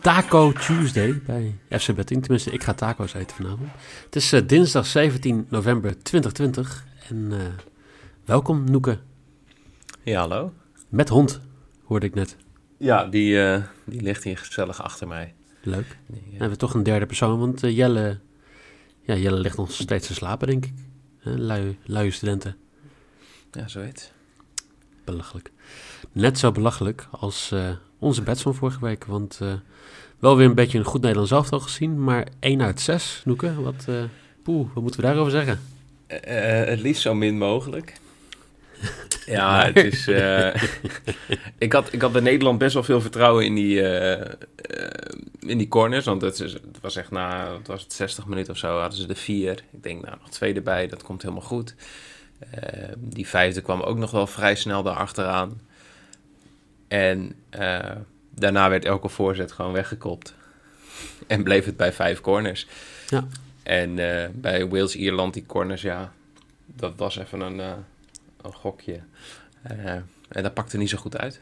Taco Tuesday bij FC Betting. Tenminste, ik ga taco's eten vanavond. Het is eh, dinsdag 17 november 2020. En eh, welkom, Noeke. Ja, hallo. Met hond, hoorde ik net. Ja, die, eh, die ligt hier gezellig achter mij. Leuk. Dan eh, hebben we toch een derde persoon, want Jelle, ja, Jelle ligt nog steeds te slapen, denk ik. Lui, luie studenten. ja, zoiets. Belachelijk. Net zo belachelijk als onze bets van vorige week. Want eh, wel weer een beetje een goed Nederlands elftal gezien. Maar 1 uit 6, Noeke. Wat, eh poeh, wat moeten we daarover zeggen? Eh, het liefst zo min mogelijk. ja, het is... ik, had, ik had bij Nederland best wel veel vertrouwen in die, in die corners. Want het, is, het was echt na, wat was het, 60 minuten of zo, hadden ze de vier. Ik denk, nou, nog twee erbij, dat komt helemaal goed. Die vijfde kwam ook nog wel vrij snel daarachteraan. En eh, daarna werd elke voorzet gewoon weggekopt. En bleef het bij vijf corners. Ja. En eh, bij Wales-Ierland, die corners, ja, dat was even een, eh, een gokje. En dat pakte niet zo goed uit.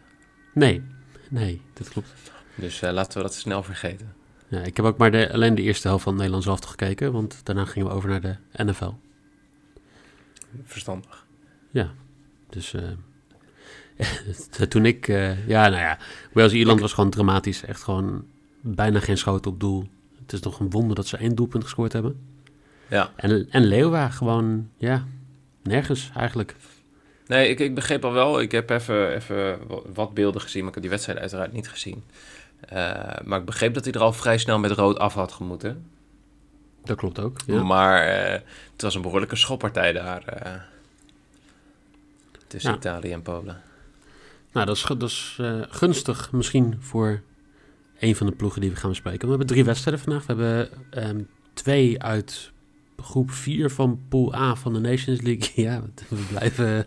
Nee, nee, dat klopt. Dus laten we dat snel vergeten. Ja, ik heb ook maar de, alleen de eerste helft van het Nederlands elftal gekeken. Want daarna gingen we over naar de NFL. Verstandig. Ja, dus toen ik... eh, ja, nou ja, Wales-Ierland was gewoon dramatisch. Echt gewoon bijna geen schoten op doel. Het is toch een wonder dat ze één doelpunt gescoord hebben. Ja. En, en Leeuwa gewoon, ja, nergens eigenlijk. Nee, ik, ik begreep al wel. Ik heb even, even wa- wat beelden gezien, maar ik heb die wedstrijd uiteraard niet gezien. Eh, maar ik begreep dat hij er al vrij snel met rood af had gemoeten. Dat klopt ook. Ja. Maar eh, het was een behoorlijke schoppartij daar. tussen Ja. Italië en Polen. Nou, dat is, eh, gunstig misschien voor een van de ploegen die we gaan bespreken. We hebben drie wedstrijden vandaag. We hebben ehm, twee uit groep 4 van Pool A van de Nations League. ja, we blijven...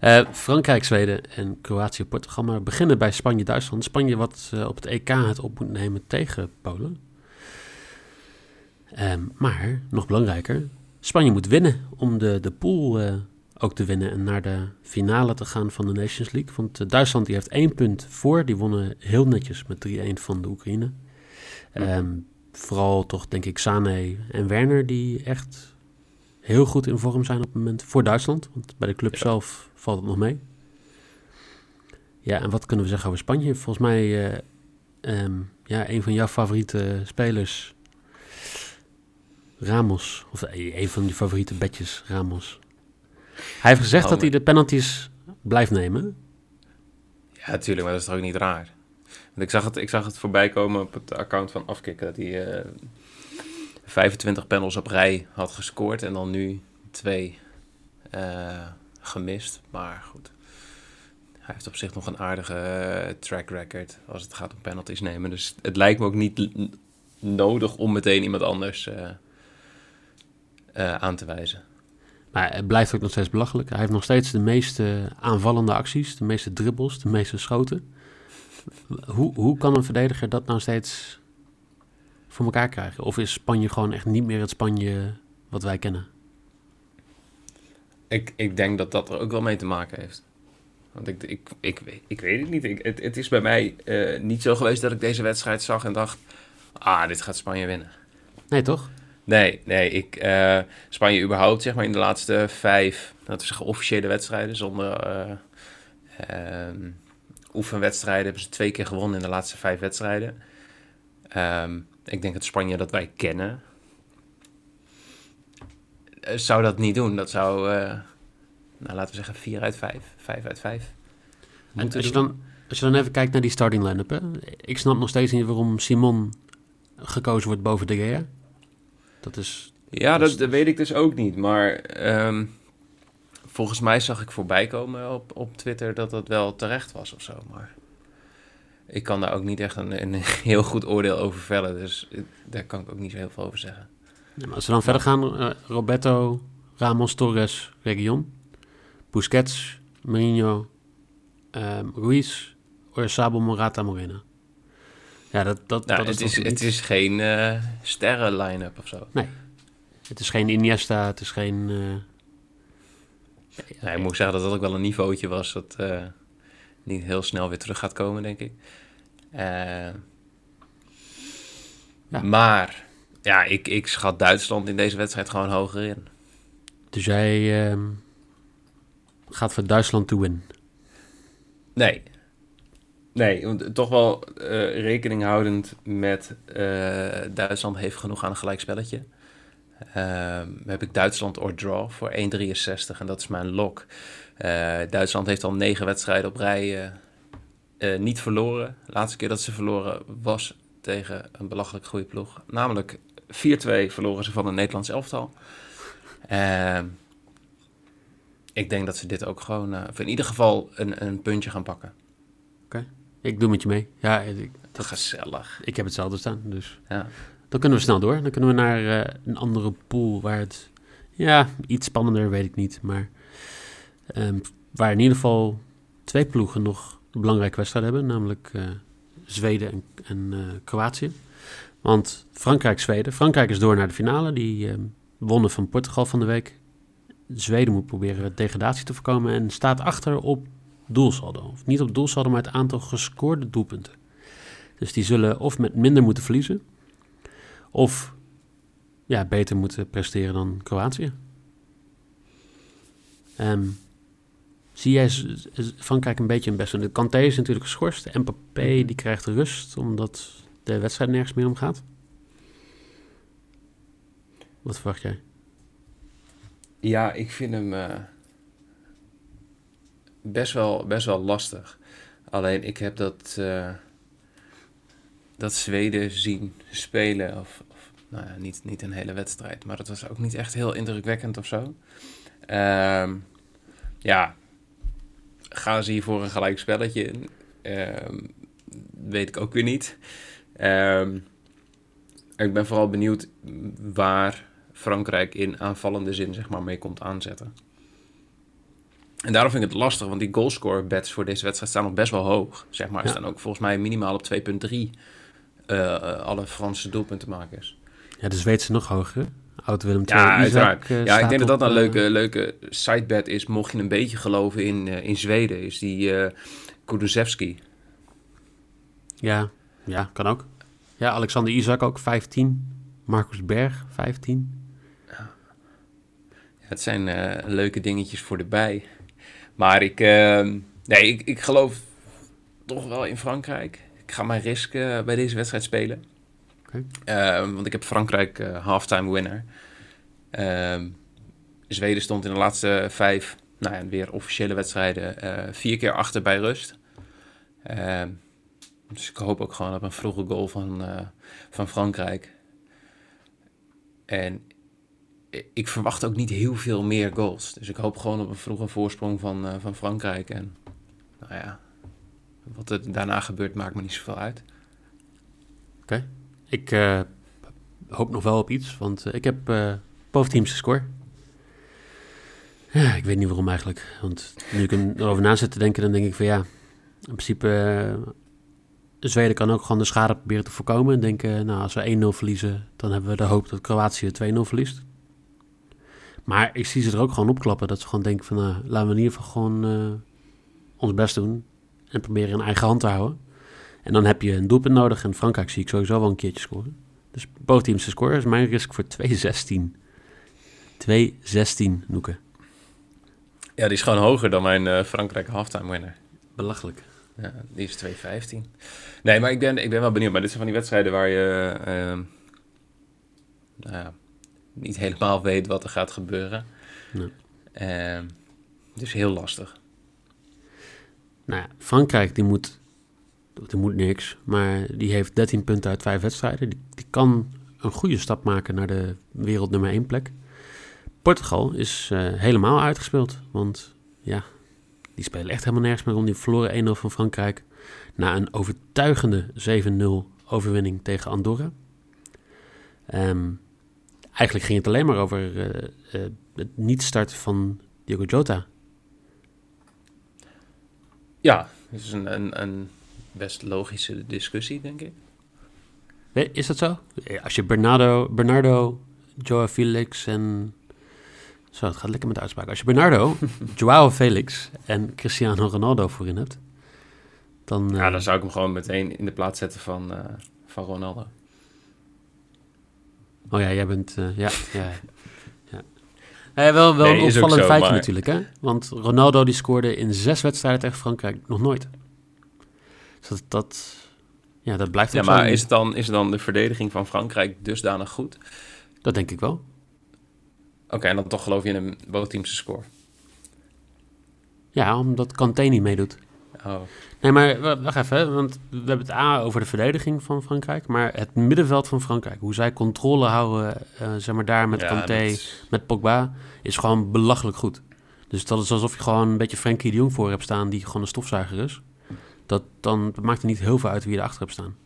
eh, Frankrijk, Zweden en Kroatië, Portugal. Maar we beginnen bij Spanje, Duitsland. Spanje wat eh, op het EK het op moet nemen tegen Polen. Ehm, maar, nog belangrijker, Spanje moet winnen om de, de pool ook te winnen en naar de finale te gaan van de Nations League. Want eh, Duitsland die heeft één punt voor. Die wonnen heel netjes met 3-1 van de Oekraïne. Ehm, vooral toch denk ik Sané en Werner die echt heel goed in vorm zijn op het moment voor Duitsland. Want bij de club Ja. zelf valt het nog mee. Ja, en wat kunnen we zeggen over Spanje? Volgens mij eh, ehm, ja, een van jouw favoriete spelers, Ramos. Of eh, een van je favoriete bedjes, Ramos. Hij heeft gezegd Oh, dat hij de penalties blijft nemen. Ja, natuurlijk, maar dat is toch ook niet raar. Want ik zag het, ik zag het voorbij komen op het account van Afkikken dat hij eh 25 panels op rij had gescoord en dan nu twee eh, gemist. Maar goed, hij heeft op zich nog een aardige eh, track record als het gaat om penalties nemen. Dus het lijkt me ook niet nodig om meteen iemand anders aan te wijzen. Maar het blijft ook nog steeds belachelijk. Hij heeft nog steeds de meeste aanvallende acties, de meeste dribbles, de meeste schoten. Hoe, hoe kan een verdediger dat nou steeds voor elkaar krijgen? Of is Spanje gewoon echt niet meer het Spanje wat wij kennen? Ik, ik denk dat dat er ook wel mee te maken heeft. Want ik, ik, ik, weet- ik weet het niet. Ik, het, het is bij mij eh, niet zo geweest dat ik deze wedstrijd zag en dacht... Ah, dit gaat Spanje winnen. Nee, toch? Nee, nee. Ik, eh, Spanje überhaupt, zeg maar, in de laatste vijf... We zeggen, officiële wedstrijden zonder... ehm, oefenwedstrijden hebben ze twee keer gewonnen in de laatste vijf wedstrijden. Ehm, ik denk dat Spanje dat wij kennen... eh, zou dat niet doen. Dat zou, nou, laten we zeggen, 4 uit 5, 5 uit 5. En als je, dan, als als je dan even kijkt naar die starting line-up, hè? ik snap nog steeds niet waarom Simon gekozen wordt boven De Gea. Dat is... Ja, dat, dat weet ik dus ook niet. Maar ehm, volgens mij zag ik voorbij komen op, op Twitter dat dat wel terecht was of zo. Maar ik kan daar ook niet echt een, een heel goed oordeel over vellen. Dus daar kan ik ook niet zo heel veel over zeggen. Ja, maar als we dan verder gaan, uh, Roberto, Ramos, Torres, Region, Busquets, Mourinho, um, Ruiz, Oyarzabal, Morata, Morena. Ja, dat, dat, nou, dat het, is, is het is geen uh, sterren line-up of zo. Nee. Het is geen Iniesta, het is geen... Uh... Ja, ik moet zeggen dat dat ook wel een niveautje was dat uh, niet heel snel weer terug gaat komen, denk ik. Ja. Maar ja, ik, ik schat Duitsland in deze wedstrijd gewoon hoger in. Dus jij ehm, gaat voor Duitsland to win? Nee. Nee, toch wel uh, rekening houdend met uh, Duitsland heeft genoeg aan een gelijkspelletje. Uh, heb ik Duitsland or draw voor 1,63 en dat is mijn lock. Uh, Duitsland heeft al negen wedstrijden op rij niet verloren. De laatste keer dat ze verloren was tegen een belachelijk goede ploeg. Namelijk 4-2 verloren ze van een Nederlands elftal. Ehm, ik denk dat ze dit ook gewoon, of in ieder geval, een, een puntje gaan pakken. Oké. Ik doe met je mee. Ja, ik, dat gezellig. Ik heb hetzelfde staan, dus ja. dan kunnen we snel door. Dan kunnen we naar uh, een andere pool waar het, ja, iets spannender, weet ik niet. Maar um, waar in ieder geval twee ploegen nog een belangrijke wedstrijd hebben, namelijk uh, Zweden en, en Kroatië. Want Frankrijk-Zweden. Frankrijk is door naar de finale. Die uh, wonnen van Portugal van de week. Zweden moet proberen degradatie te voorkomen en staat achter op doelsaldo. Of niet op doelsaldo, maar het aantal gescoorde doelpunten. Dus die zullen of met minder moeten verliezen, of ja, beter moeten presteren dan Kroatië. Um, zie jij Frankrijk een beetje een best? De Kanté is natuurlijk geschorst. Mbappé die krijgt rust omdat de wedstrijd nergens meer om gaat? Wat verwacht jij? Ja, ik vind hem uh, best, wel, best wel lastig. Alleen ik heb dat, uh, dat Zweden zien spelen, of, of nou ja, niet, niet een hele wedstrijd, maar dat was ook niet echt heel indrukwekkend of zo. Uh, ja, gaan ze hier voor een gelijk spelletje in? Ehm, weet ik ook weer niet. Um, ik ben vooral benieuwd waar Frankrijk in aanvallende zin zeg maar, mee komt aanzetten. En daarom vind ik het lastig, want die goalscore bets voor deze wedstrijd staan nog best wel hoog. Zeg maar, ja. staan ook volgens mij minimaal op 2,3 uh, alle Franse doelpuntenmakers. Ja, de Zweedse nog hoger. Oud Willem II. Ja, uiteraard. Uh, ja, ik denk dat dat een uh, leuke, leuke sidebet is, mocht je een beetje geloven in, uh, in Zweden, is die uh, Kulusevski. Ja, ja, kan ook. Ja, Alexander Isaac ook 15. Marcus Berg 15. Ja. ja het zijn leuke dingetjes voor de bij. Maar ik, uh, nee, ik, ik geloof toch wel in Frankrijk. Ik ga mijn risk uh, bij deze wedstrijd spelen. Okay. want ik heb Frankrijk uh, halftime winner. Ehm, Zweden stond in de laatste vijf, nou ja, weer officiële wedstrijden, vier keer achter bij rust. Ehm, dus ik hoop ook gewoon op een vroege goal van, uh, van Frankrijk. En ik verwacht ook niet heel veel meer goals. Dus ik hoop gewoon op een vroege voorsprong van, uh, van Frankrijk. En nou ja, wat er daarna gebeurt maakt me niet zoveel uit. Oké. Ik uh, hoop nog wel op iets, want ik heb boventeamse score. Ja, ik weet niet waarom eigenlijk. Want nu ik erover na zit te denken, dan denk ik van ja, in principe Zweden kan ook gewoon de schade proberen te voorkomen. En denken, nou, als we 1-0 verliezen, dan hebben we de hoop dat Kroatië 2-0 verliest. Maar ik zie ze er ook gewoon opklappen. Dat ze gewoon denken van, nou, laten we in ieder geval gewoon uh, ons best doen. En proberen in eigen hand te houden. En dan heb je een doelpunt nodig. En Frankrijk zie ik sowieso wel een keertje scoren. Dus both teams te scoren is mijn risk voor 2-16. 2-16, Noeken. Ja, die is gewoon hoger dan mijn uh, Frankrijk halftime winner. Belachelijk. Ja, die is 2,15. Nee, maar ik ben, ik ben wel benieuwd. Maar dit zijn van die wedstrijden waar je uh, nou ja, niet helemaal weet wat er gaat gebeuren. Nee. Uh, dus heel lastig. Nou ja, Frankrijk die moet die moet niks, maar die heeft 13 punten uit 5 wedstrijden. Die, die kan een goede stap maken naar de wereld nummer 1 plek. Portugal is uh, helemaal uitgespeeld, want ja, die spelen echt helemaal nergens meer om. Die verloren 1-0 van Frankrijk na een overtuigende 7-0 overwinning tegen Andorra. Um, eigenlijk ging het alleen maar over uh, uh, het niet starten van Diogo Jota. Ja, dat is een, een, een best logische discussie, denk ik. Is dat zo? Als je Bernardo, Bernardo Joao Felix en... Zo, het gaat lekker met de uitspraak. Als je Bernardo, Joao Felix en Cristiano Ronaldo voorin hebt, dan... Ja, dan zou ik hem gewoon meteen in de plaats zetten van, uh, van Ronaldo. Oh ja, jij bent... Uh, ja, ja, ja. ja. wel wel nee, een opvallend zo, feitje maar... natuurlijk, hè? Want Ronaldo die scoorde in zes wedstrijden tegen Frankrijk nog nooit. Dus dat, dat, ja, dat blijft Ja, maar is, het dan, is het dan de verdediging van Frankrijk dusdanig goed? Dat denk ik wel. Oké, okay, en dan toch geloof je in een bootteamse score? Ja, omdat Kanté niet meedoet. Oh. Nee, maar wacht even, want we hebben het A over de verdediging van Frankrijk, maar het middenveld van Frankrijk, hoe zij controle houden, uh, zeg maar daar met ja, Kanté, met Pogba, is gewoon belachelijk goed. Dus dat is alsof je gewoon een beetje Frenkie de Jong voor hebt staan, die gewoon een stofzuiger is. Dat, dan dat maakt er niet heel veel uit wie je erachter hebt staan.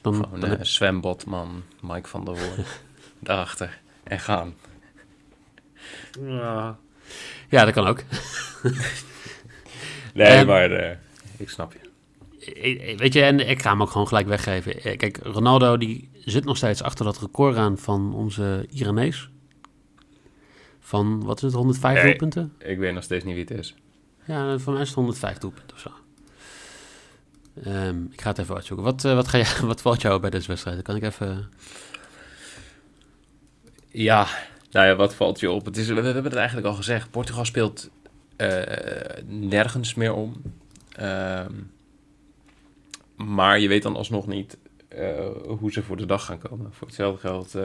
Dan, Gewoon dan een zwembad, man. Mike van der Woorden. Daarachter. En gaan. Ja, ja dat kan ook. nee, um, maar uh, ik snap je. Weet je, en ik ga hem ook gewoon gelijk weggeven. Kijk, Ronaldo die zit nog steeds achter dat record aan van onze Iranees. Van, wat is het, 105 nee, doelpunten? Ik weet nog steeds niet wie het is. Ja, van mij is het 105 doelpunten of zo. Um, ik ga het even uitzoeken. Wat, uh, wat, ga je, wat valt jou bij deze wedstrijd? Kan ik even... Ja, nou ja, wat valt je op? Het is, we, hebben het eigenlijk al gezegd. Portugal speelt uh, nergens meer om. Uh, maar je weet dan alsnog niet uh, hoe ze voor de dag gaan komen. Voor hetzelfde geld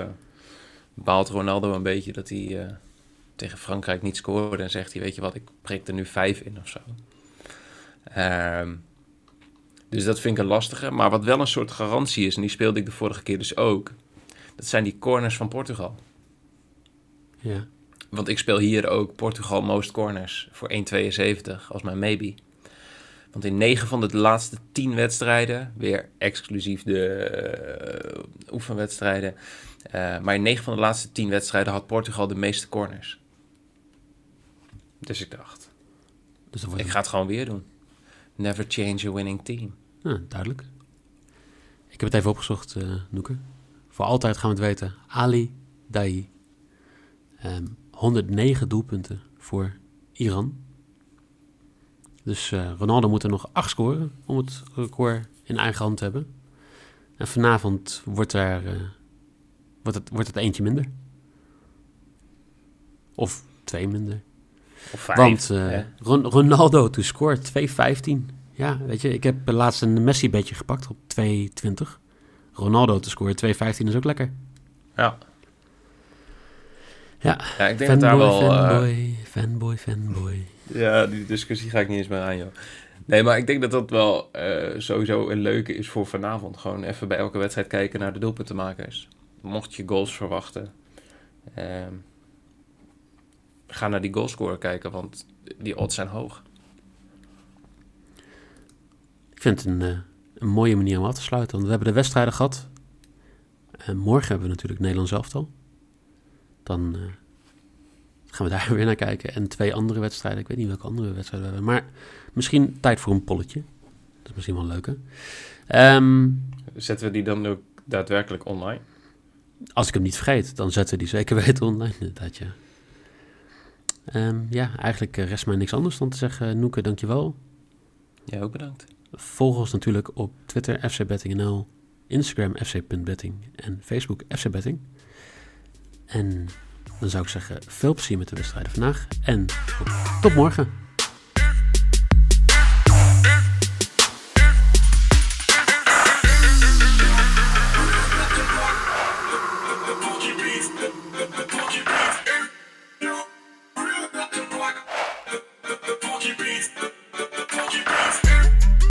baalt Ronaldo een beetje dat hij tegen Frankrijk niet scoorde. En zegt hij, weet je wat, ik prik er nu vijf in of zo. Um, dus dat vind ik een lastige. Maar wat wel een soort garantie is, en die speelde ik de vorige keer dus ook. Dat zijn die corners van Portugal. Ja. Want ik speel hier ook Portugal most corners voor 1,72 als mijn maybe. Want in 9 van de laatste 10 wedstrijden, weer exclusief de uh, oefenwedstrijden. Uh, maar in 9 van de laatste 10 wedstrijden had Portugal de meeste corners. Dus ik dacht, dus ik ga het gewoon weer doen. Never change a winning team. Ja, duidelijk. Ik heb het even opgezocht, uh, Noeke. Voor altijd gaan we het weten. Ali Dai. Um, ehm, 109 doelpunten voor Iran. Dus uh, Ronaldo moet er nog 8 scoren om het record in eigen hand te hebben. En vanavond wordt, er, uh, wordt, het, wordt het eentje minder. Of twee minder. Of vijf, Want uh, Ron Ronaldo to score 2-15. Ja, weet je, ik heb laatst een Messi-bedje gepakt op 2,20. Ronaldo te scoren 2,15 is ook lekker. Ja. Ja, ja ik denk fanboy, dat daar wel... Fanboy, uh, fanboy, fanboy. Ja, die discussie ga ik niet eens meer aan, joh. Nee, maar ik denk dat dat wel uh, sowieso een leuke is voor vanavond. Gewoon even bij elke wedstrijd kijken naar de doelpuntenmakers. Mocht je goals verwachten, uh, ga naar die goalscorer kijken, want die odds zijn hoog vind het een, uh, een mooie manier om af te sluiten. Want we hebben de wedstrijden gehad. En morgen hebben we natuurlijk Nederland elftal. Dan uh, gaan we daar weer naar kijken. En twee andere wedstrijden. Ik weet niet welke andere wedstrijden we hebben. Maar misschien tijd voor een polletje. Dat is misschien wel leuker. Um, zetten we die dan ook daadwerkelijk online? Als ik hem niet vergeet, dan zetten we die zeker weten online. Inderdaad, ja. Um, ja, eigenlijk rest mij niks anders dan te zeggen. Noeke, dankjewel. Ja, ook bedankt. Volg ons natuurlijk op Twitter FCBettingNL, Instagram fc.betting en Facebook fcbetting. En dan zou ik zeggen, veel plezier met de wedstrijden vandaag en tot morgen.